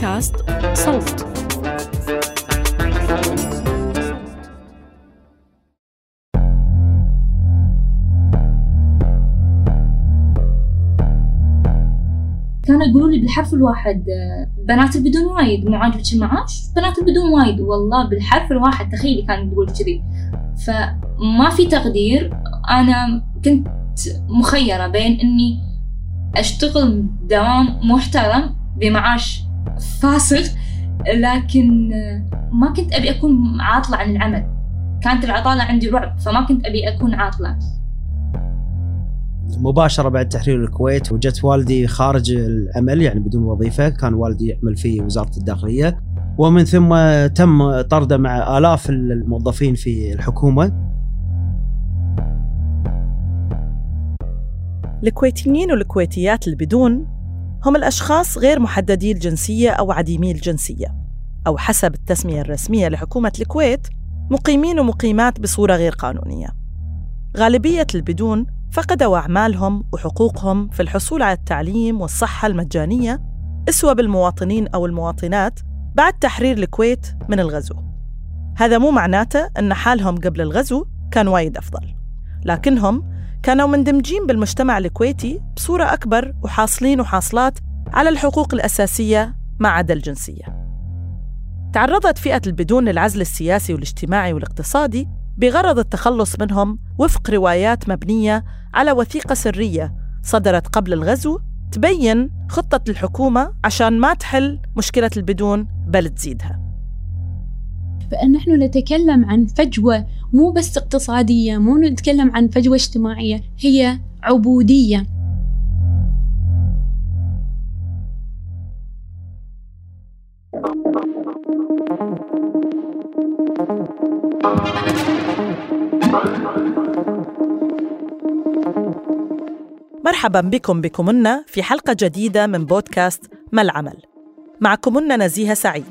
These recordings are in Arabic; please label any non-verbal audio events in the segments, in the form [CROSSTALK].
بودكاست صوت. كانوا يقولوا لي بالحرف الواحد آه، بنات البدون وايد مو عاجبك المعاش بنات البدون وايد والله بالحرف الواحد تخيلي كانت تقول كذي. فما في تقدير أنا كنت مخيرة بين إني أشتغل دوام محترم بمعاش فاسغ لكن ما كنت أبي أكون عاطلة عن العمل. كانت العطالة عندي رعب فما كنت أبي أكون عاطلة. مباشرة بعد تحرير الكويت وجدت والدي خارج العمل يعني بدون وظيفة. كان والدي يعمل في وزارة الداخلية. ومن ثم تم طرده مع آلاف الموظفين في الحكومة. الكويتيين والكويتيات البدون هم الأشخاص غير محددي الجنسية أو عديمي الجنسية أو حسب التسمية الرسمية لحكومة الكويت مقيمين ومقيمات بصورة غير قانونية. غالبية البدون فقدوا أعمالهم وحقوقهم في الحصول على التعليم والصحة المجانية اسوى بالمواطنين أو المواطنات بعد تحرير الكويت من الغزو. هذا مو معناته أن حالهم قبل الغزو كان وايد أفضل لكنهم كانوا مندمجين بالمجتمع الكويتي بصورة أكبر وحاصلين وحاصلات على الحقوق الأساسية ما عدا الجنسية. تعرضت فئة البدون للعزل السياسي والاجتماعي والاقتصادي بغرض التخلص منهم وفق روايات مبنية على وثيقة سرية صدرت قبل الغزو تبين خطة الحكومة عشان ما تحل مشكلة البدون بل تزيدها. فإن نحن نتكلم عن فجوة مو بس اقتصادية مو نتكلم عن فجوة اجتماعية هي عبودية. مرحبا بكم بكمنا في حلقة جديدة من بودكاست ما العمل. معكمنا نزيهة سعيد.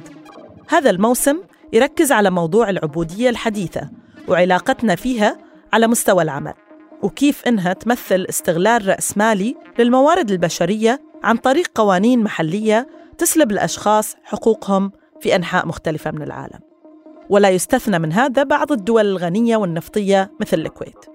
هذا الموسم يركز على موضوع العبودية الحديثة وعلاقتنا فيها على مستوى العمل وكيف إنها تمثل استغلال رأسمالي للموارد البشرية عن طريق قوانين محلية تسلب الأشخاص حقوقهم في أنحاء مختلفة من العالم. ولا يستثنى من هذا بعض الدول الغنية والنفطية مثل الكويت.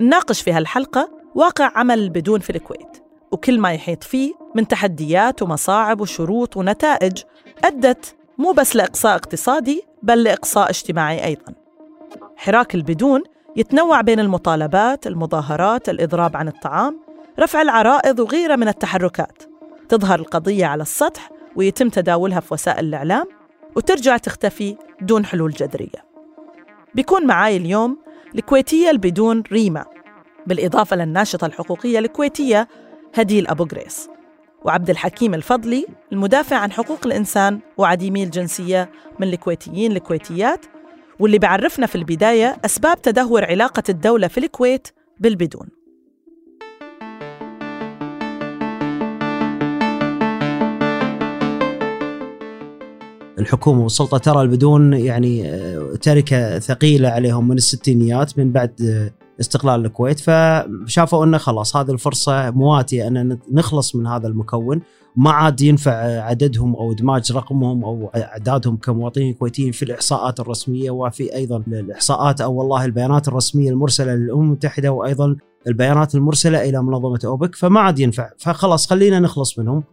نناقش في هالحلقة واقع عمل البدون في الكويت وكل ما يحيط فيه من تحديات ومصاعب وشروط ونتائج أدت مو بس لإقصاء اقتصادي بل لإقصاء اجتماعي أيضاً. حراك البدون يتنوع بين المطالبات، المظاهرات، الإضراب عن الطعام، رفع العرائض وغيرها من التحركات. تظهر القضية على السطح ويتم تداولها في وسائل الإعلام وترجع تختفي دون حلول جذرية. بيكون معاي اليوم الكويتية البدون ريما بالإضافة للناشطة الحقوقية الكويتية هديل أبو قريص وعبد الحكيم الفضلي المدافع عن حقوق الإنسان وعديمي الجنسية من الكويتيين الكويتيات واللي بعرفنا في البداية أسباب تدهور علاقة الدولة في الكويت بالبدون. الحكومة والسلطة ترى البدون يعني آه، تركة ثقيلة عليهم من الستينيات من بعد آه، استقلال الكويت فشافوا إنه خلاص هذه الفرصة مواتية أن نخلص من هذا المكون. ما عاد ينفع عددهم أو إدماج رقمهم أو أعدادهم كمواطنين كويتيين في الإحصاءات الرسمية وفي أيضا الإحصاءات أو والله البيانات الرسمية المرسلة للأمم المتحدة وأيضا البيانات المرسلة إلى منظمة أوبك فما عاد ينفع. فخلاص خلينا نخلص منهم.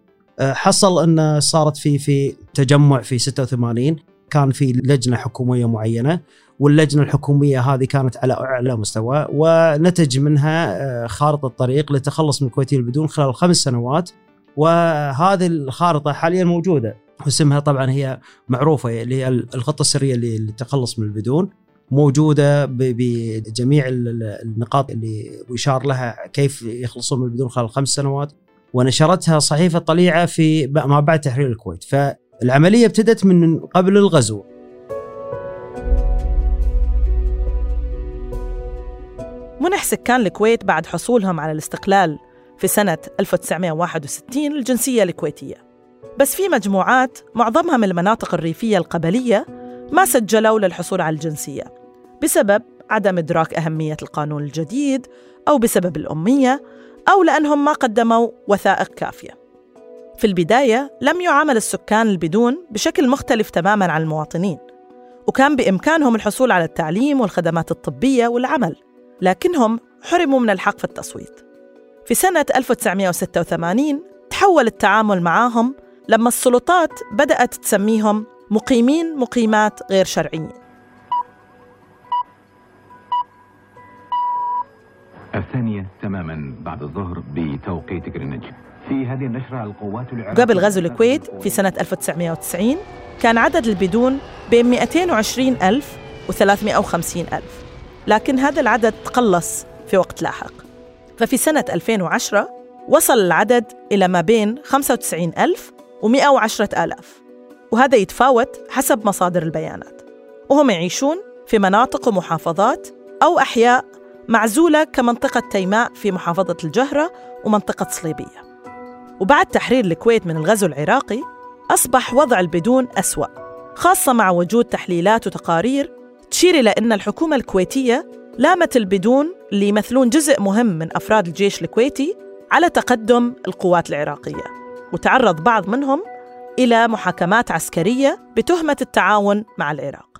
حصل إن صارت في في تجمع في 86 كان في لجنة حكومية معينة. واللجنة الحكومية هذه كانت على أعلى مستوى ونتج منها آه، خارطة طريق للتخلص من الكويتيين البدون خلال خمس سنوات. وهذه الخارطة حاليا موجودة اسمها طبعا هي معروفة اللي هي الخطة السرية للتخلص من البدون. موجودة بجميع النقاط اللي يشار لها كيف يخلصون من البدون خلال خمس سنوات. ونشرتها صحيفة طليعة في ما بعد تحرير الكويت. فالعملية ابتدت من قبل الغزو. منح سكان الكويت بعد حصولهم على الاستقلال في سنة 1961 الجنسية الكويتية. بس في مجموعات معظمها من المناطق الريفية القبلية ما سجلوا للحصول على الجنسية بسبب عدم إدراك أهمية القانون الجديد أو بسبب الأمية أو لأنهم ما قدموا وثائق كافية. في البداية لم يعامل السكان البدون بشكل مختلف تماماً عن المواطنين وكان بإمكانهم الحصول على التعليم والخدمات الطبية والعمل. لكنهم حرموا من الحق في التصويت. في سنة 1986 تحول التعامل معهم لما السلطات بدأت تسميهم مقيمين مقيمات غير شرعيين. الثانية تماما بعد الظهر بتوقيت جرينتش في هذه النشرة القوات العراقية قبل غزو الكويت في سنة 1990 كان عدد البدون بين 220 ألف و 350 ألف. لكن هذا العدد تقلص في وقت لاحق. ففي سنة 2010 وصل العدد إلى ما بين 95 ألف و 110 آلاف وهذا يتفاوت حسب مصادر البيانات. وهم يعيشون في مناطق ومحافظات أو أحياء معزولة كمنطقة تيماء في محافظة الجهرة ومنطقة صليبية. وبعد تحرير الكويت من الغزو العراقي أصبح وضع البدون أسوأ خاصة مع وجود تحليلات وتقارير تشير إلى أن الحكومة الكويتية لامت البدون اللي يمثلون جزء مهم من أفراد الجيش الكويتي على تقدم القوات العراقية. وتعرض بعض منهم إلى محاكمات عسكرية بتهمة التعاون مع العراق.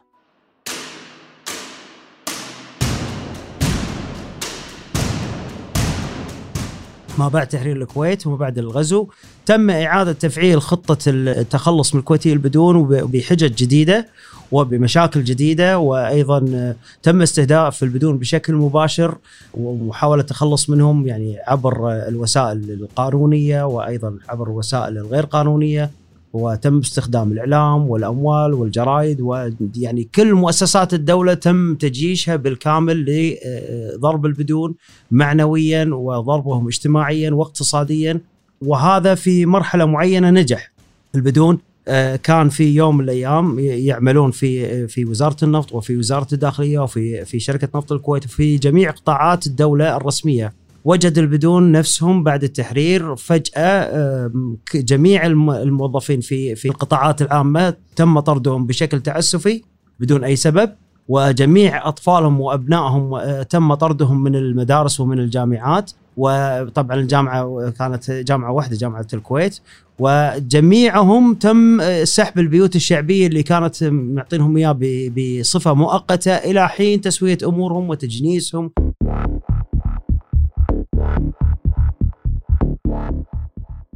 ما بعد تحرير الكويت وما بعد الغزو تم إعادة تفعيل خطة التخلص من الكويتيين البدون بحجج جديدة وبمشاكل جديدة وأيضا تم استهداف البدون بشكل مباشر ومحاولة التخلص منهم يعني عبر الوسائل القانونية وأيضا عبر الوسائل الغير قانونية. وتم استخدام الإعلام والأموال والجرائد ويعني كل مؤسسات الدولة تم تجيشها بالكامل لضرب البدون معنويا وضربهم اجتماعيا واقتصاديا. وهذا في مرحلة معينة نجح. البدون آه، كان في يوم من الأيام يعملون في في وزارة النفط وفي وزارة الداخلية وفي في شركة نفط الكويت وفي جميع قطاعات الدولة الرسمية. وجد البدون نفسهم بعد التحرير. فجأة جميع الموظفين في في القطاعات العامة تم طردهم بشكل تعسفي بدون أي سبب وجميع أطفالهم وأبنائهم آه، تم طردهم من المدارس ومن الجامعات. وطبعا الجامعة كانت جامعة واحدة جامعة الكويت. وجميعهم تم سحب البيوت الشعبية اللي كانت معطينهم إياه بصفة مؤقتة إلى حين تسوية أمورهم وتجنيسهم.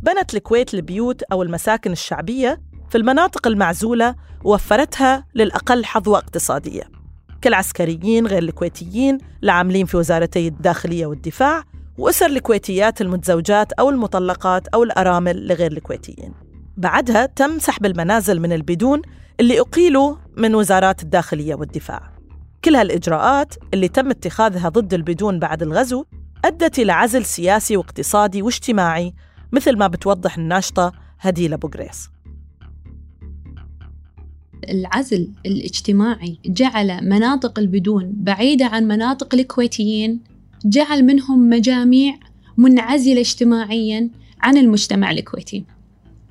بنت الكويت البيوت أو المساكن الشعبية في المناطق المعزولة ووفرتها للأقل حظوة اقتصادية. كالعسكريين غير الكويتيين العاملين في وزارتي الداخلية والدفاع وأسر الكويتيات المتزوجات أو المطلقات أو الأرامل لغير الكويتيين بعدها تم سحب المنازل من البدون اللي أقيلوا من وزارات الداخلية والدفاع كل هالإجراءات اللي تم اتخاذها ضد البدون بعد الغزو أدت إلى عزل سياسي واقتصادي واجتماعي مثل ما بتوضح الناشطة هديل أبو قريص العزل الاجتماعي جعل مناطق البدون بعيدة عن مناطق الكويتيين جعل منهم مجاميع منعزلة اجتماعيا عن المجتمع الكويتي.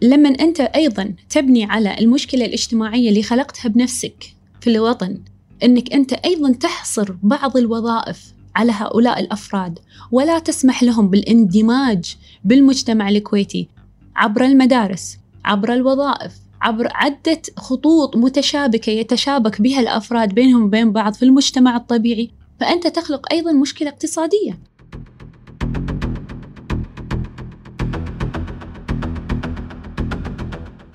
لما أنت أيضا تبني على المشكلة الاجتماعية اللي خلقتها بنفسك في الوطن أنك أنت أيضا تحصر بعض الوظائف على هؤلاء الأفراد ولا تسمح لهم بالإندماج بالمجتمع الكويتي عبر المدارس عبر الوظائف عبر عدة خطوط متشابكة يتشابك بها الأفراد بينهم وبين بعض في المجتمع الطبيعي. فأنت تخلق أيضا مشكلة اقتصادية.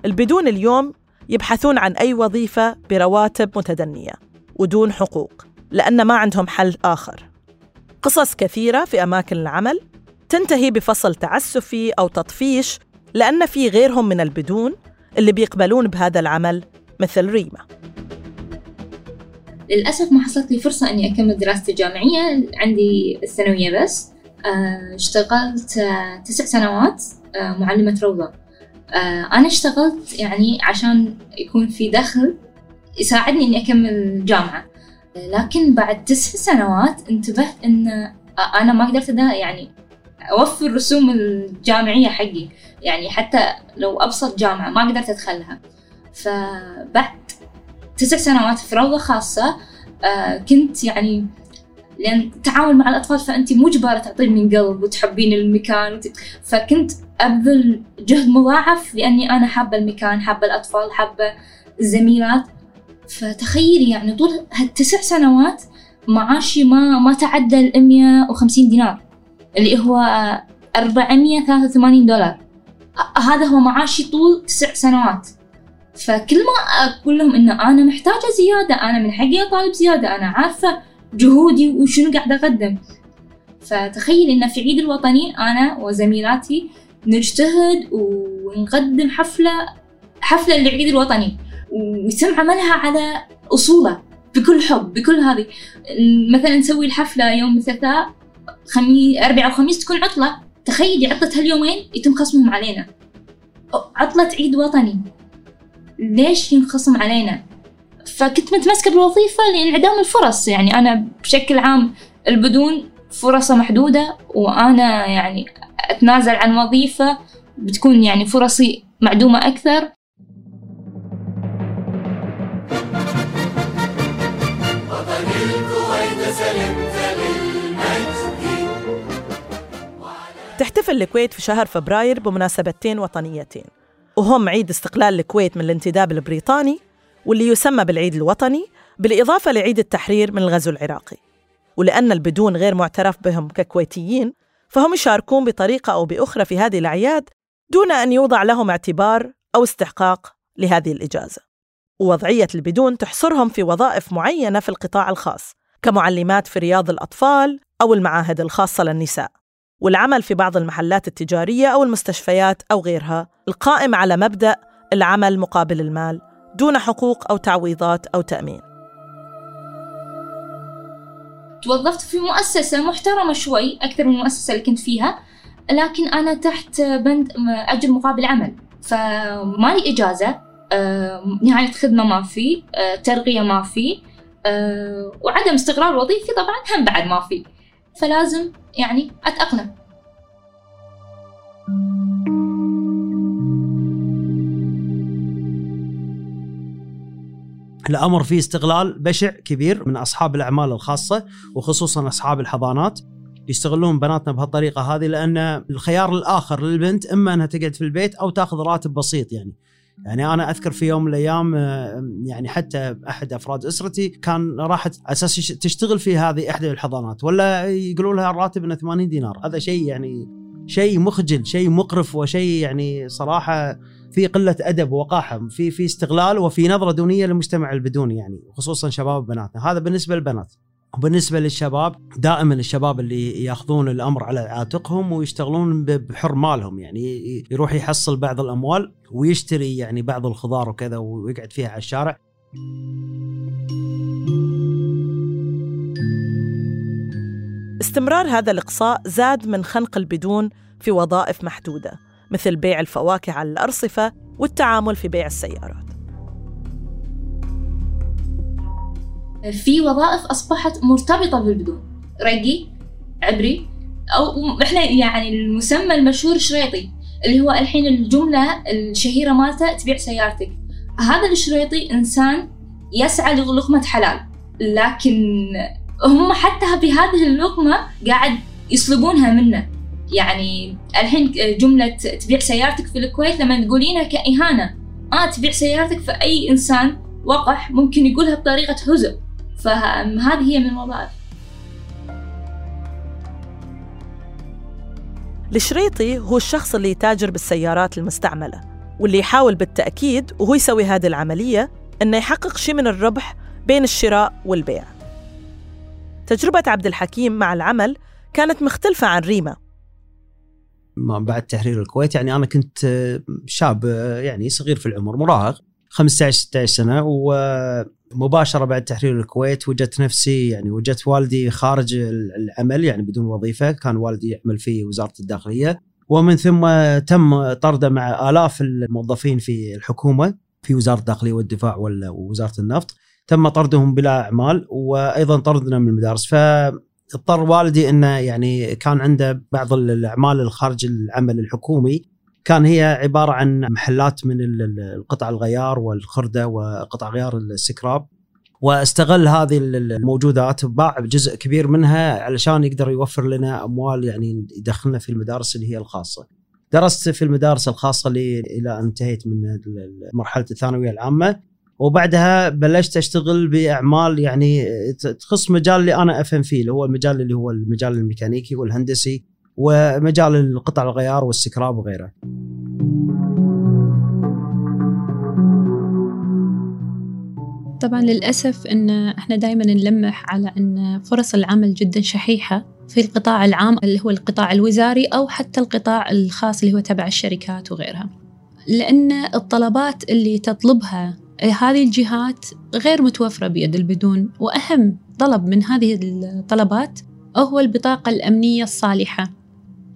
البدون اليوم يبحثون عن أي وظيفة برواتب متدنية ودون حقوق لأن ما عندهم حل آخر. قصص كثيرة في أماكن العمل تنتهي بفصل تعسفي أو تطفيش لأن في غيرهم من البدون اللي بيقبلون بهذا العمل مثل ريما. للأسف ما حصلت لي فرصة إني أكمل دراستي الجامعية عندي الثانوية بس. آه، اشتغلت آه، تسع سنوات آه، معلمة روضة. أنا اشتغلت يعني عشان يكون في دخل يساعدني إني أكمل جامعة. لكن بعد تسع سنوات انتبهت إن أنا ما قدرت يعني أوفر الرسوم الجامعية حقي. يعني حتى لو أبسط جامعة ما قدرت أدخلها. فبعد تسع سنوات في روضة خاصة كنت يعني لأن التعامل مع الأطفال فأنت مجبرة تعطين من قلب وتحبين المكان. فكنت أبذل جهد مضاعف لأني أنا حابة المكان حابة الأطفال حابة الزميلات. فتخيلي يعني طول هالتسع سنوات معاشي ما ما تعدى ال 150 دينار. اللي هو 483 دولار. هذا هو معاشي طول تسع سنوات. فكل ما أقول لهم إنه أنا محتاجة زيادة أنا من حقي أطالب زيادة أنا عارفة جهودي وشنو قاعدة أقدم. فتخيل إن في عيد الوطني أنا وزميلاتي نجتهد ونقدم حفلة حفلة للعيد الوطني. ويتم عملها على أصولة بكل حب بكل هذه. مثلا نسوي الحفلة يوم الثلاثاء خميس أربعاء وخميس تكون عطلة. تخيلي عطلة هاليومين يتم خصمهم علينا. عطلة عيد وطني. ليش ينخصم علينا؟ فكنت متمسكة بالوظيفة لانعدام الفرص. يعني أنا بشكل عام البدون فرصة محدودة وأنا يعني أتنازل عن وظيفة بتكون يعني فرصي معدومة أكثر. تحتفل الكويت في شهر فبراير بمناسبتين وطنيتين وهم عيد استقلال الكويت من الانتداب البريطاني واللي يسمى بالعيد الوطني بالإضافة لعيد التحرير من الغزو العراقي. ولأن البدون غير معترف بهم ككويتيين فهم يشاركون بطريقة أو بأخرى في هذه الأعياد دون أن يوضع لهم اعتبار أو استحقاق لهذه الإجازة. ووضعية البدون تحصرهم في وظائف معينة في القطاع الخاص كمعلمات في رياض الأطفال أو المعاهد الخاصة للنساء. والعمل في بعض المحلات التجارية أو المستشفيات أو غيرها. القائم على مبدأ العمل مقابل المال دون حقوق أو تعويضات أو تأمين. توظفت في مؤسسة محترمة شوي أكثر من المؤسسة اللي كنت فيها لكن أنا تحت بند أجر مقابل عمل. فما لي إجازة نهاية خدمة ما في آه، ترقية ما في آه، وعدم استقرار وظيفي طبعا هم بعد ما في. فلازم يعني أتأقلم الأمر فيه استغلال بشع كبير من أصحاب الأعمال الخاصة وخصوصا أصحاب الحضانات يستغلون بناتنا بهالطريقة هذه لأن الخيار الآخر للبنت إما أنها تقعد في البيت أو تأخذ راتب بسيط يعني. يعني أنا أذكر في يوم من الأيام يعني حتى أحد أفراد أسرتي كان راحت أساس تشتغل في هذه إحدى الحضانات ولا يقولوا لها الراتب إنه 80 دينار. هذا شيء يعني شيء مخجل شيء مقرف وشيء يعني صراحة في قلة أدب ووقاحة في في استغلال وفي نظرة دونية للمجتمع البدوني يعني خصوصا شباب بناتنا هذا بالنسبة للبنات. وبالنسبة للشباب دائما الشباب اللي ياخذون الأمر على عاتقهم ويشتغلون بحر مالهم يعني يروح يحصل بعض الأموال ويشتري يعني بعض الخضار وكذا ويقعد فيها على الشارع. استمرار هذا الإقصاء زاد من خنق البدون في وظائف محدودة مثل بيع الفواكه على الأرصفة والتعامل في بيع السيارات. في وظائف أصبحت مرتبطة بالبدون. رقي عبري أو إحنا يعني المسمى المشهور شريطي اللي هو الحين الجملة الشهيرة مالته تبيع سيارتك. هذا الشريطي إنسان يسعى للقمة حلال لكن هم حتى بهذه اللقمة قاعد يصلبونها منه. يعني الحين جملة تبيع سيارتك في الكويت لما تقولينها كإهانة آه تبيع سيارتك فأي إنسان وقح ممكن يقولها بطريقة هزء فهذه هي من الوظائف الشريطي هو الشخص اللي يتاجر بالسيارات المستعملة واللي يحاول بالتأكيد وهو يسوي هذه العملية إنه يحقق شيء من الربح بين الشراء والبيع. تجربة عبد الحكيم مع العمل كانت مختلفة عن ريما. بعد تحرير الكويت يعني أنا كنت شاب يعني صغير في العمر مراهق. 15 16 سنة و مباشره بعد تحرير الكويت وجدت نفسي يعني وجدت والدي خارج العمل يعني بدون وظيفة كان والدي يعمل في وزارة الداخلية. ومن ثم تم طرده مع آلاف الموظفين في الحكومة في وزارة الداخلية والدفاع ووزارة النفط. تم طردهم بلا أعمال وأيضا طردنا من المدارس. فاضطر والدي أنه يعني كان عنده بعض الأعمال الخارج العمل الحكومي كان هي عبارة عن محلات من القطع الغيار والخردة وقطع غيار السكراب. واستغل هذه الموجودات وباع جزء كبير منها علشان يقدر يوفر لنا أموال يعني يدخلنا في المدارس اللي هي الخاصة. درست في المدارس الخاصة لي إلى أن انتهيت من مرحلة الثانوية العامة. وبعدها بلشت أشتغل بأعمال يعني تخص مجال اللي أنا أفهم فيه اللي هو المجال اللي هو المجال الميكانيكي والهندسي. ومجال القطع الغيار والسكراب وغيره. طبعا للأسف أن إحنا دائما نلمح على أن فرص العمل جدا شحيحة في القطاع العام اللي هو القطاع الوزاري أو حتى القطاع الخاص اللي هو تبع الشركات وغيرها لأن الطلبات اللي تطلبها هذه الجهات غير متوفرة بيد البدون وأهم طلب من هذه الطلبات هو البطاقة الأمنية الصالحة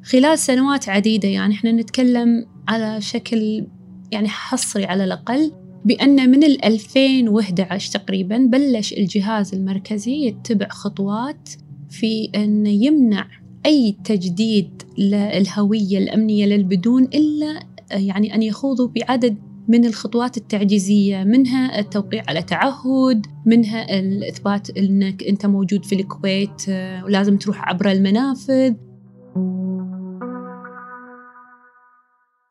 خلال سنوات عديدة يعني إحنا نتكلم على شكل يعني حصري على الأقل بأن من 2011 تقريبا بلش الجهاز المركزي يتبع خطوات في أن يمنع أي تجديد للهوية الأمنية للبدون إلا يعني أن يخوضوا بعدد من الخطوات التعجيزية منها التوقيع على تعهد منها الإثبات أنك أنت موجود في الكويت ولازم تروح عبر المنافذ.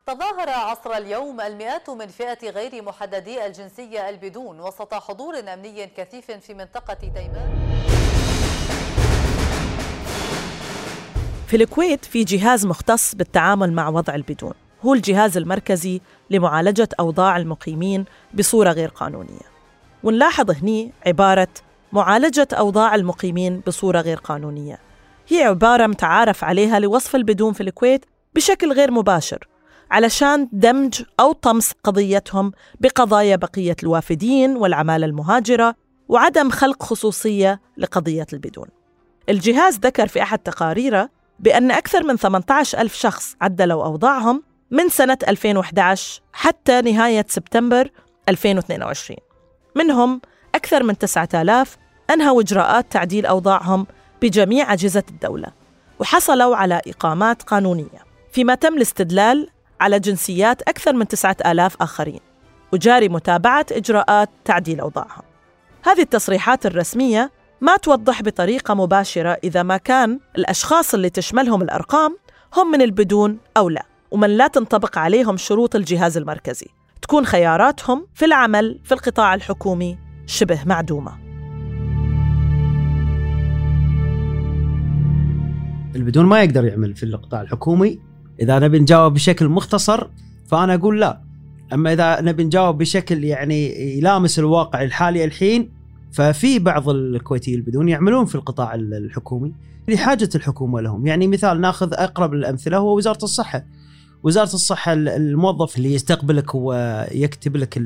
تظاهر عصر اليوم المئات من فئة غير محددي الجنسية البدون وسط حضور أمني كثيف في منطقة ديمان. في الكويت في جهاز مختص بالتعامل مع وضع البدون. هو الجهاز المركزي لمعالجة أوضاع المقيمين بصورة غير قانونية. ونلاحظ هني عبارة معالجة أوضاع المقيمين بصورة غير قانونية. هي عبارة متعارف عليها لوصف البدون في الكويت بشكل غير مباشر. علشان دمج أو طمس قضيتهم بقضايا بقية الوافدين والعمالة المهاجرة وعدم خلق خصوصية لقضية البدون. الجهاز ذكر في أحد تقاريره بأن أكثر من 18 ألف شخص عدلوا أوضاعهم من سنة 2011 حتى نهاية سبتمبر 2022 منهم أكثر من 9000 أنهوا إجراءات تعديل أوضاعهم بجميع أجهزة الدولة وحصلوا على إقامات قانونية. فيما تم الاستدلال على جنسيات أكثر من 9000 آخرين وجاري متابعة إجراءات تعديل أوضاعهم هذه التصريحات الرسمية ما توضح بطريقة مباشرة إذا ما كان الأشخاص اللي تشملهم الأرقام هم من البدون أو لا ومن لا تنطبق عليهم شروط الجهاز المركزي. تكون خياراتهم في العمل في القطاع الحكومي شبه معدومة. البدون ما يقدر يعمل في القطاع الحكومي إذا نبي نجاوب بشكل مختصر فأنا أقول لا. أما إذا نبي نجاوب بشكل يعني يلامس الواقع الحالي الحين ففي بعض الكويتيين البدون يعملون في القطاع الحكومي لحاجه الحكومة لهم. يعني مثال ناخذ أقرب الأمثلة هو وزارة الصحة. وزارة الصحة الموظف اللي يستقبلك ويكتب لك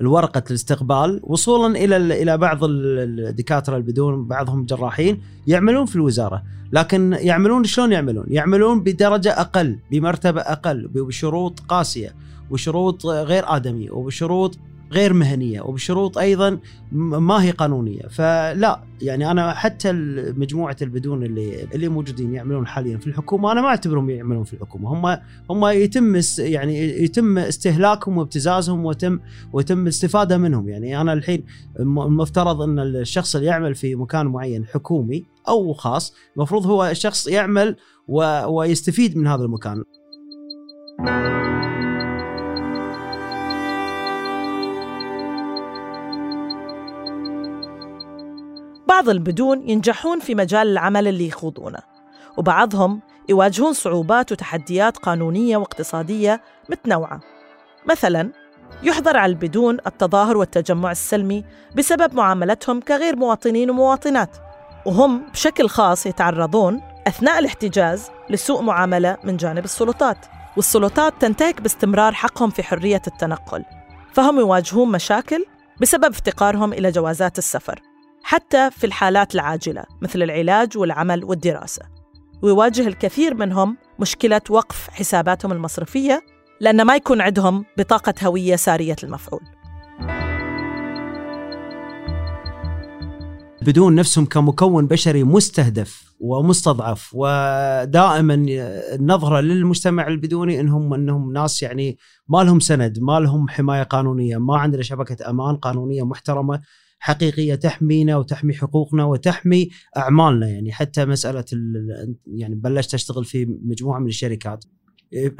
الورقة الاستقبال وصولا إلى إلى بعض الدكاترة البدون بعضهم جراحين يعملون في الوزارة لكن يعملون شلون يعملون؟ يعملون بدرجة أقل بمرتبة أقل بشروط قاسية وشروط غير آدمية وبشروط غير مهنية وبشروط أيضا ما هي قانونية. فلا يعني أنا حتى مجموعة البدون اللي اللي موجودين يعملون حاليا في الحكومة أنا ما أعتبرهم يعملون في الحكومة. هم هم يتم يعني يتم استهلاكهم وابتزازهم وتم وتم الاستفاده منهم. يعني أنا الحين المفترض أن الشخص اللي يعمل في مكان معين حكومي أو خاص المفروض هو الشخص يعمل ويستفيد من هذا المكان. بعض البدون ينجحون في مجال العمل اللي يخوضونه وبعضهم يواجهون صعوبات وتحديات قانونية واقتصادية متنوعة. مثلاً يحظر على البدون التظاهر والتجمع السلمي بسبب معاملتهم كغير مواطنين ومواطنات وهم بشكل خاص يتعرضون أثناء الاحتجاز لسوء معاملة من جانب السلطات والسلطات تنتهك باستمرار حقهم في حرية التنقل فهم يواجهون مشاكل بسبب افتقارهم إلى جوازات السفر. حتى في الحالات العاجلة مثل العلاج والعمل والدراسة. ويواجه الكثير منهم مشكلة وقف حساباتهم المصرفية لأن ما يكون عندهم بطاقة هوية سارية المفعول. بدون نفسهم كمكون بشري مستهدف ومستضعف ودائما النظرة للمجتمع البدوني انهم إنهم ناس يعني ما لهم سند، ما لهم حماية قانونية، ما عندنا شبكة أمان قانونية محترمة. حقيقية تحمينا وتحمي حقوقنا وتحمي أعمالنا يعني حتى مسألة يعني بلشت أشتغل في مجموعة من الشركات.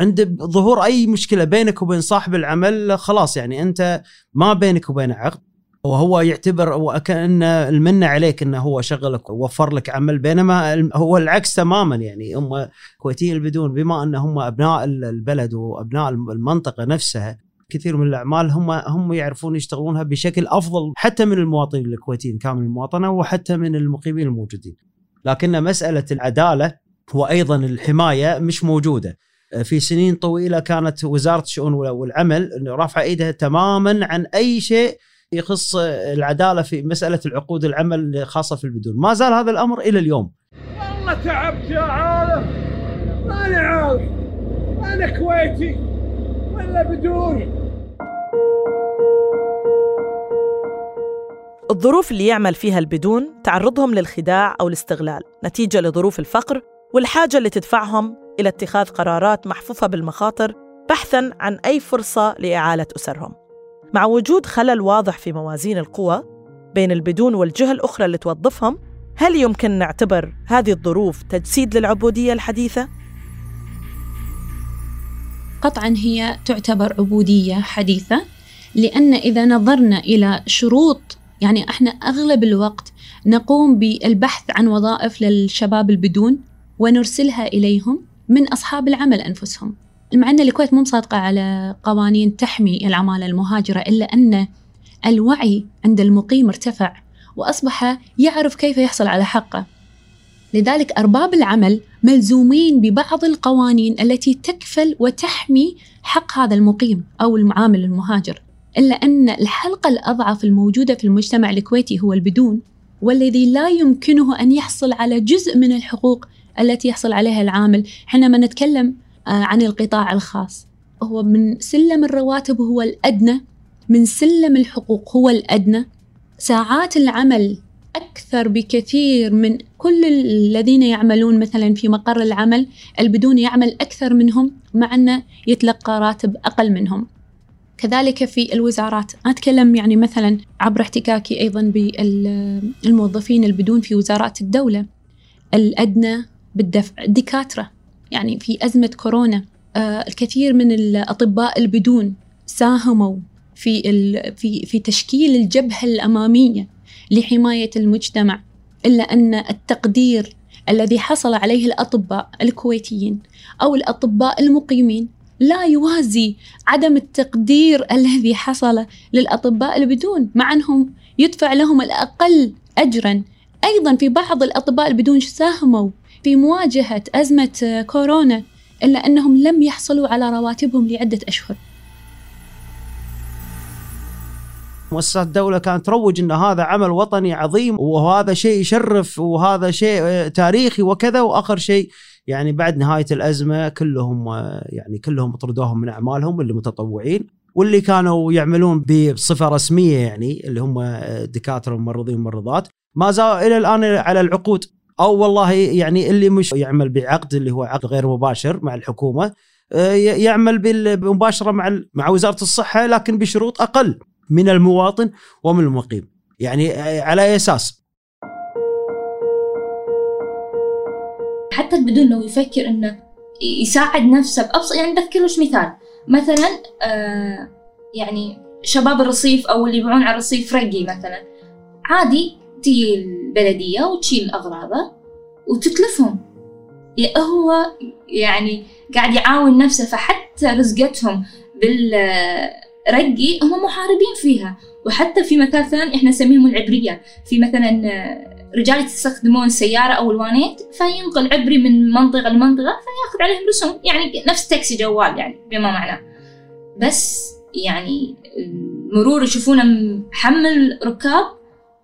عند ظهور أي مشكلة بينك وبين صاحب العمل خلاص يعني أنت ما بينك وبينه عقد وهو يعتبر وكأن المنة عليك إنه هو شغلك ووفر لك عمل بينما هو العكس تماما يعني هم كويتيين البدون بما أن هم أبناء البلد وأبناء المنطقة نفسها كثير من الأعمال هم هم يعرفون يشتغلونها بشكل أفضل حتى من المواطنين الكويتيين كامل المواطنة وحتى من المقيمين الموجودين. لكن مسألة العدالة وأيضا الحماية مش موجودة. في سنين طويلة كانت وزارة الشؤون والعمل رافعة إيدها تماما عن أي شيء يخص العدالة في مسألة العقود العمل الخاصه في البدون، ما زال هذا الأمر إلى اليوم. والله تعبت يا عالم ماني عارف أنا كويتي ولا بدون الظروف اللي يعمل فيها البدون تعرضهم للخداع أو الاستغلال نتيجة لظروف الفقر والحاجة اللي تدفعهم إلى اتخاذ قرارات محفوفة بالمخاطر بحثاً عن أي فرصة لإعالة أسرهم مع وجود خلل واضح في موازين القوى بين البدون والجهة الأخرى اللي توظفهم هل يمكن نعتبر هذه الظروف تجسيد للعبودية الحديثة؟ قطعا هي تعتبر عبودية حديثة لأن إذا نظرنا إلى شروط يعني إحنا أغلب الوقت نقوم بالبحث عن وظائف للشباب البدون ونرسلها إليهم من أصحاب العمل أنفسهم. مع أن الكويت مو مصادقة على قوانين تحمي العمالة المهاجرة إلا أن الوعي عند المقيم ارتفع وأصبح يعرف كيف يحصل على حقه. لذلك أرباب العمل ملزومين ببعض القوانين التي تكفل وتحمي حق هذا المقيم أو المعامل المهاجر. إلا أن الحلقة الأضعف الموجودة في المجتمع الكويتي هو البدون والذي لا يمكنه أن يحصل على جزء من الحقوق التي يحصل عليها العامل. حينما نتكلم عن القطاع الخاص هو من سلم الرواتب هو الأدنى من سلم الحقوق هو الأدنى. ساعات العمل أكثر بكثير من كل الذين يعملون مثلا في مقر العمل البدون يعمل أكثر منهم مع أنه يتلقى راتب أقل منهم. كذلك في الوزارات. أتكلم يعني مثلا عبر احتكاكي أيضا بالموظفين البدون في وزارات الدولة. الأدنى بالدفع. الدكاترة يعني في أزمة كورونا آه الكثير من الأطباء البدون ساهموا في في في تشكيل الجبهة الأمامية. لحماية المجتمع إلا أن التقدير الذي حصل عليه الأطباء الكويتيين أو الأطباء المقيمين لا يوازي عدم التقدير الذي حصل للأطباء البدون مع أنهم يدفع لهم الأقل أجرا. أيضا في بعض الأطباء البدون ساهموا في مواجهة أزمة كورونا إلا أنهم لم يحصلوا على رواتبهم لعدة أشهر. مؤسسات الدولة كانت تروج أن هذا عمل وطني عظيم وهذا شيء يشرف وهذا شيء تاريخي وكذا وآخر شيء يعني بعد نهاية الأزمة كلهم يعني كلهم طردوهم من أعمالهم اللي متطوعين واللي كانوا يعملون بصفة رسمية يعني اللي هم دكاترة وممرضين وممرضات. ما زالوا إلى الآن على العقود. أو والله يعني اللي مش يعمل بعقد اللي هو عقد غير مباشر مع الحكومة يعمل مباشرة مع مع وزارة الصحة لكن بشروط أقل. من المواطن ومن المقيم. يعني على أي أساس؟ حتى بدون لو يفكر إنه يساعد نفسه بأبسط يعني بذكرش مثال. مثلا آه يعني شباب الرصيف أو اللي يبيعون على الرصيف رقي مثلا. عادي تجي البلدية وتشيل أغراضه وتتلفهم. هو يعني قاعد يعاون نفسه فحتى رزقتهم بالرقي هم محاربين فيها. وحتى في مثال ثاني إحنا نسميهم العبرية. في مثلا رجال يستخدمون السيارة أو الوانيت فينقل عبري من منطقة لمنطقة فيأخذ عليهم رسوم. يعني نفس تاكسي جوال يعني بما معناه بس يعني المرور يشوفونه محمل ركاب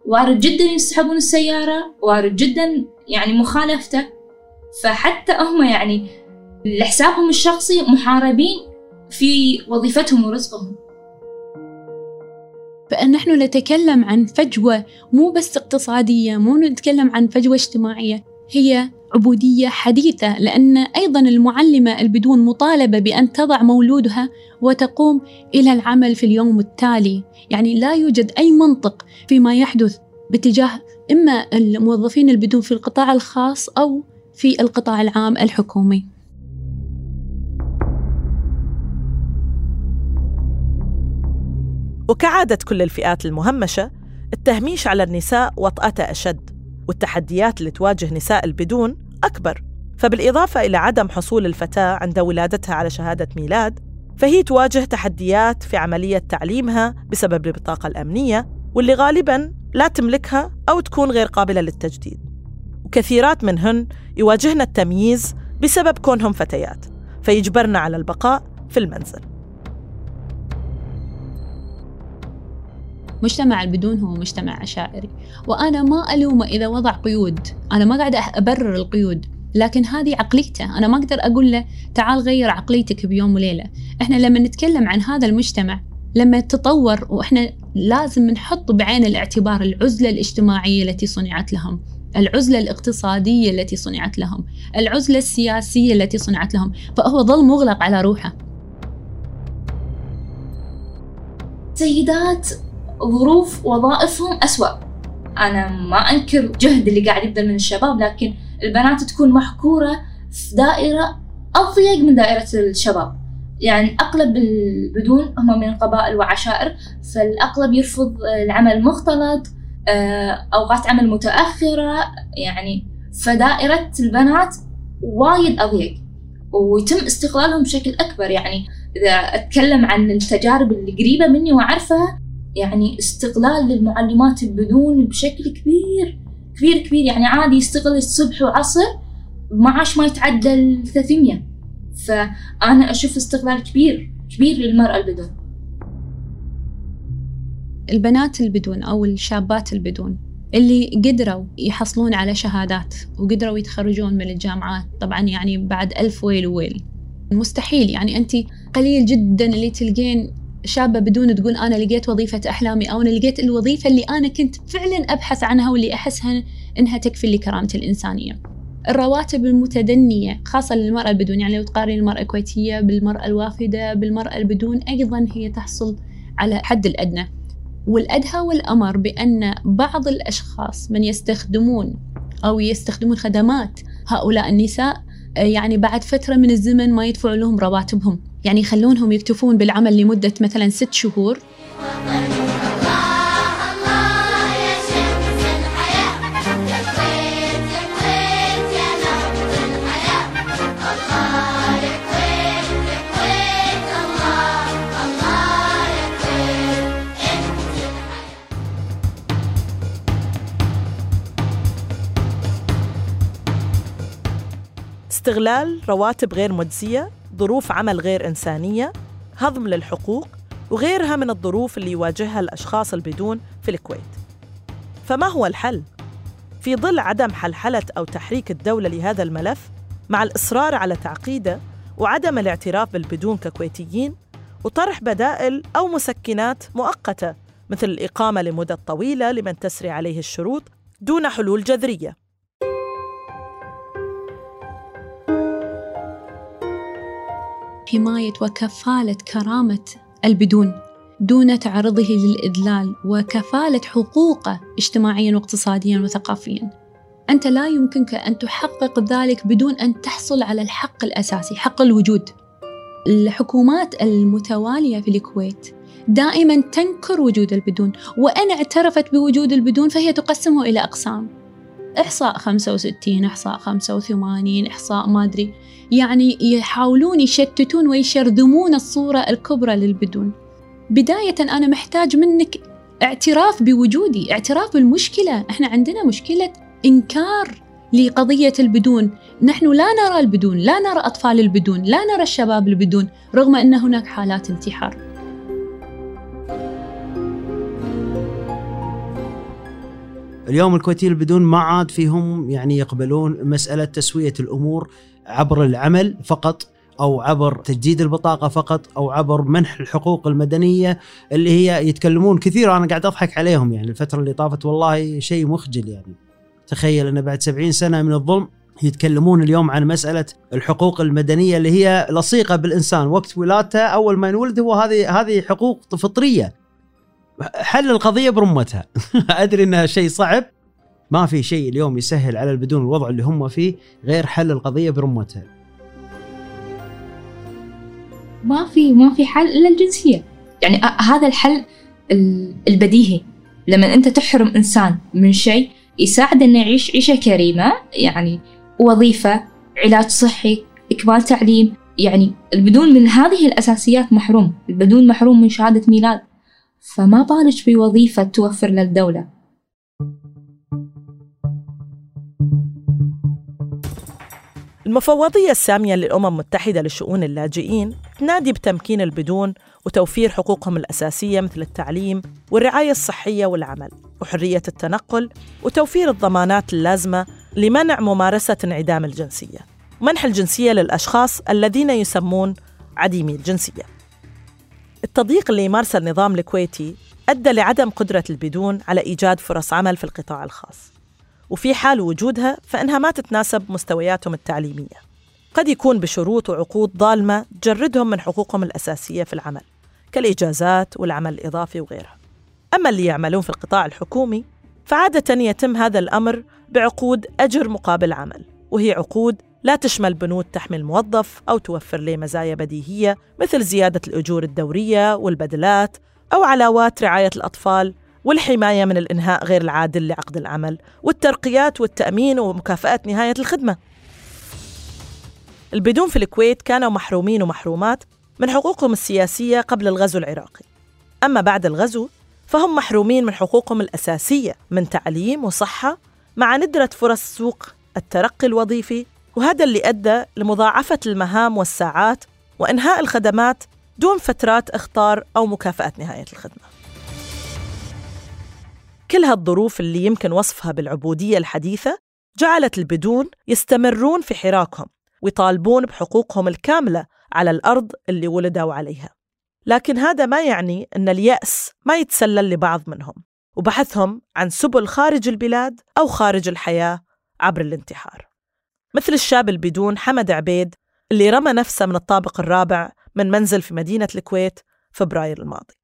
وارد جدا يسحبون السيارة وارد جدا يعني مخالفته. فحتى هم يعني لحسابهم الشخصي محاربين في وظيفتهم ورزقهم. نحن نتكلم عن فجوة مو بس اقتصادية مو نتكلم عن فجوة اجتماعية هي عبودية حديثة لأن أيضا المعلمة البدون مطالبة بأن تضع مولودها وتقوم إلى العمل في اليوم التالي. يعني لا يوجد أي منطق فيما يحدث باتجاه إما الموظفين البدون في القطاع الخاص أو في القطاع العام الحكومي. وكعادة كل الفئات المهمشة التهميش على النساء وطأته أشد والتحديات اللي تواجه نساء البدون أكبر. فبالإضافة إلى عدم حصول الفتاة عند ولادتها على شهادة ميلاد فهي تواجه تحديات في عملية تعليمها بسبب البطاقة الأمنية واللي غالباً لا تملكها أو تكون غير قابلة للتجديد. وكثيرات منهن يواجهن التمييز بسبب كونهم فتيات فيجبرن على البقاء في المنزل. مجتمع البدون هو مجتمع عشائري. وأنا ما ألومه إذا وضع قيود. أنا ما قاعدة أبرر القيود. لكن هذه عقليته. أنا ما أقدر أقول له تعال غير عقليتك بيوم وليلة. إحنا لما نتكلم عن هذا المجتمع لما تطور وإحنا لازم نحط بعين الاعتبار العزلة الاجتماعية التي صنعت لهم العزلة الاقتصادية التي صنعت لهم العزلة السياسية التي صنعت لهم. فهو ظل مغلق على روحه. سيدات ظروف وظائفهم أسوأ. أنا ما أنكر جهد اللي قاعد يبذل من الشباب لكن البنات تكون محكورة في دائرة أضيق من دائرة الشباب. يعني أغلب البدون هم من قبائل وعشائر فالأغلب يرفض العمل المختلط آه، أوقات عمل متأخرة يعني فدائرة البنات وايد أضيق. ويتم استغلالهم بشكل أكبر. يعني إذا أتكلم عن التجارب اللي قريبة مني وأعرفها يعني استغلال للمعلمات البدون بشكل كبير كبير كبير. يعني عادي يستغل الصبح وعصر معاش ما يتعدى ال 300 فأنا أشوف استغلال كبير كبير للمرأة البدون. البنات البدون أو الشابات البدون اللي قدروا يحصلون على شهادات وقدروا يتخرجون من الجامعات طبعا يعني بعد ألف ويل وويل مستحيل. يعني أنت قليل جدا اللي تلقين شابة بدون تقول أنا لقيت وظيفة أحلامي أو أنا لقيت الوظيفة اللي أنا كنت فعلا أبحث عنها واللي أحسها إنها تكفي لكرامتي الإنسانية. الرواتب المتدنية خاصة للمرأة البدون يعني لو تقارن المرأة الكويتية بالمرأة الوافدة بالمرأة البدون أيضا هي تحصل على حد الأدنى. والأدهى والأمر بأن بعض الأشخاص من يستخدمون أو يستخدمون خدمات هؤلاء النساء يعني بعد فترة من الزمن ما يدفعوا لهم رواتبهم. يعني يخلونهم يكتفون بالعمل لمدة مثلا ست شهور. استغلال رواتب غير مجزية ظروف عمل غير إنسانية هضم للحقوق وغيرها من الظروف اللي يواجهها الأشخاص البدون في الكويت فما هو الحل؟ في ظل عدم حلحلة أو تحريك الدولة لهذا الملف مع الإصرار على تعقيده وعدم الاعتراف بالبدون ككويتيين وطرح بدائل أو مسكنات مؤقتة مثل الإقامة لمدة طويلة لمن تسري عليه الشروط دون حلول جذرية حماية وكفالة كرامة البدون دون تعرضه للإذلال وكفالة حقوقه اجتماعيا واقتصاديا وثقافيا. أنت لا يمكنك أن تحقق ذلك بدون أن تحصل على الحق الأساسي حق الوجود. الحكومات المتوالية في الكويت دائما تنكر وجود البدون وإن اعترفت بوجود البدون فهي تقسمه إلى أقسام. إحصاء 65 إحصاء 85 إحصاء ما أدري. يعني يحاولون يشتتون ويشرذمون الصورة الكبرى للبدون. بداية أنا محتاج منك اعتراف بوجودي اعتراف بالمشكلة. إحنا عندنا مشكلة إنكار لقضية البدون. نحن لا نرى البدون لا نرى أطفال البدون لا نرى الشباب البدون رغم أن هناك حالات انتحار. اليوم الكويتيين البدون ما عاد فيهم يعني يقبلون مسألة تسوية الأمور عبر العمل فقط أو عبر تجديد البطاقة فقط أو عبر منح الحقوق المدنية اللي هي يتكلمون كثير. أنا قاعد أضحك عليهم يعني الفترة اللي طافت والله شيء مخجل يعني. تخيل أن بعد 70 سنة من الظلم يتكلمون اليوم عن مسألة الحقوق المدنية اللي هي لصيقة بالإنسان. وقت ولادته أول ما ينولد هو هذه هذه حقوق فطرية. حل القضية برمتها. [LAUGHS] أدري إنها شيء صعب. ما في شيء اليوم يسهل على البدون الوضع اللي هم فيه غير حل القضية برمتها. ما في ما في حل إلا الجنسية. يعني هذا الحل البديهي. لما أنت تحرم إنسان من شيء يساعد إنه يعيش عيشة كريمة يعني وظيفة علاج صحي إكمال تعليم. يعني البدون من هذه الأساسيات محروم. البدون محروم من شهادة ميلاد. فما بالك بوظيفة توفر للدولة؟ المفوضية السامية للأمم المتحدة لشؤون اللاجئين تنادي بتمكين البدون وتوفير حقوقهم الأساسية مثل التعليم والرعاية الصحية والعمل وحرية التنقل وتوفير الضمانات اللازمة لمنع ممارسة انعدام الجنسية. ومنح الجنسية للأشخاص الذين يسمون عديمي الجنسية. التضييق اللي يمارسه النظام الكويتي أدى لعدم قدرة البدون على إيجاد فرص عمل في القطاع الخاص. وفي حال وجودها فإنها ما تتناسب مستوياتهم التعليمية. قد يكون بشروط وعقود ظالمة تجردهم من حقوقهم الأساسية في العمل كالإجازات والعمل الإضافي وغيرها. أما اللي يعملون في القطاع الحكومي فعادة يتم هذا الأمر بعقود أجر مقابل عمل. وهي عقود لا تشمل بنود تحمي الموظف أو توفر له مزايا بديهية مثل زيادة الأجور الدورية والبدلات أو علاوات رعاية الأطفال والحماية من الإنهاء غير العادل لعقد العمل والترقيات والتأمين ومكافأة نهاية الخدمة. البدون في الكويت كانوا محرومين ومحرومات من حقوقهم السياسية قبل الغزو العراقي. أما بعد الغزو فهم محرومين من حقوقهم الأساسية من تعليم وصحة مع ندرة فرص سوق الترقي الوظيفي وهذا اللي أدى لمضاعفة المهام والساعات وإنهاء الخدمات دون فترات اختار أو مكافأة نهاية الخدمة. كل هالظروف اللي يمكن وصفها بالعبودية الحديثة جعلت البدون يستمرون في حراكهم ويطالبون بحقوقهم الكاملة على الأرض اللي ولدوا عليها. لكن هذا ما يعني أن اليأس ما يتسلل لبعض منهم وبحثهم عن سبل خارج البلاد أو خارج الحياة عبر الانتحار. مثل الشاب البدون حمد عبيد اللي رمى نفسه من الطابق الرابع من منزل في مدينة الكويت فبراير الماضي.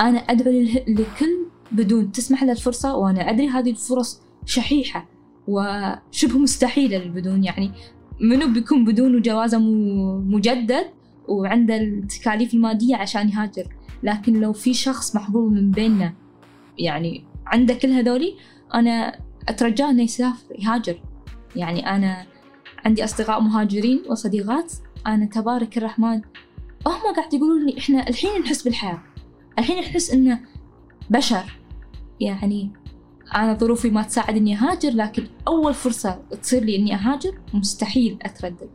أنا أدعو لكل بدون تسمح له الفرصة وأنا أدري هذه الفرص شحيحة وشبه مستحيلة للبدون. يعني منو بيكون بدون وجوازه مجدد وعنده التكاليف المادية عشان يهاجر. لكن لو في شخص محظوظ من بيننا يعني عنده كل هذولي أنا أترجاه إنه يسافر يهاجر. يعني أنا عندي أصدقاء مهاجرين وصديقات أنا تبارك الرحمن. هم قاعد يقولون لي إحنا الحين نحس بالحياة. الحين أحس إنه بشر. يعني أنا ظروفي ما تساعد إني أهاجر لكن أول فرصة تصير لي إني أهاجر مستحيل أتردد.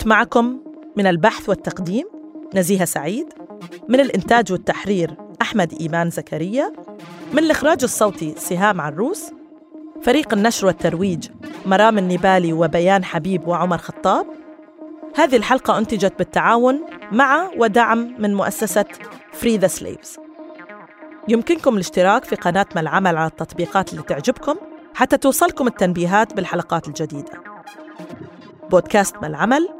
كنت معكم من البحث والتقديم نزيهة سعيد من الإنتاج والتحرير أحمد إيمان زكريا من الإخراج الصوتي سهام عروس فريق النشر والترويج مرام النبالي وبيان حبيب وعمر خطاب. هذه الحلقة أنتجت بالتعاون مع ودعم من مؤسسة Free the Slaves يمكنكم الاشتراك في قناة ما العمل على التطبيقات اللي تعجبكم حتى توصلكم التنبيهات بالحلقات الجديدة. بودكاست ما العمل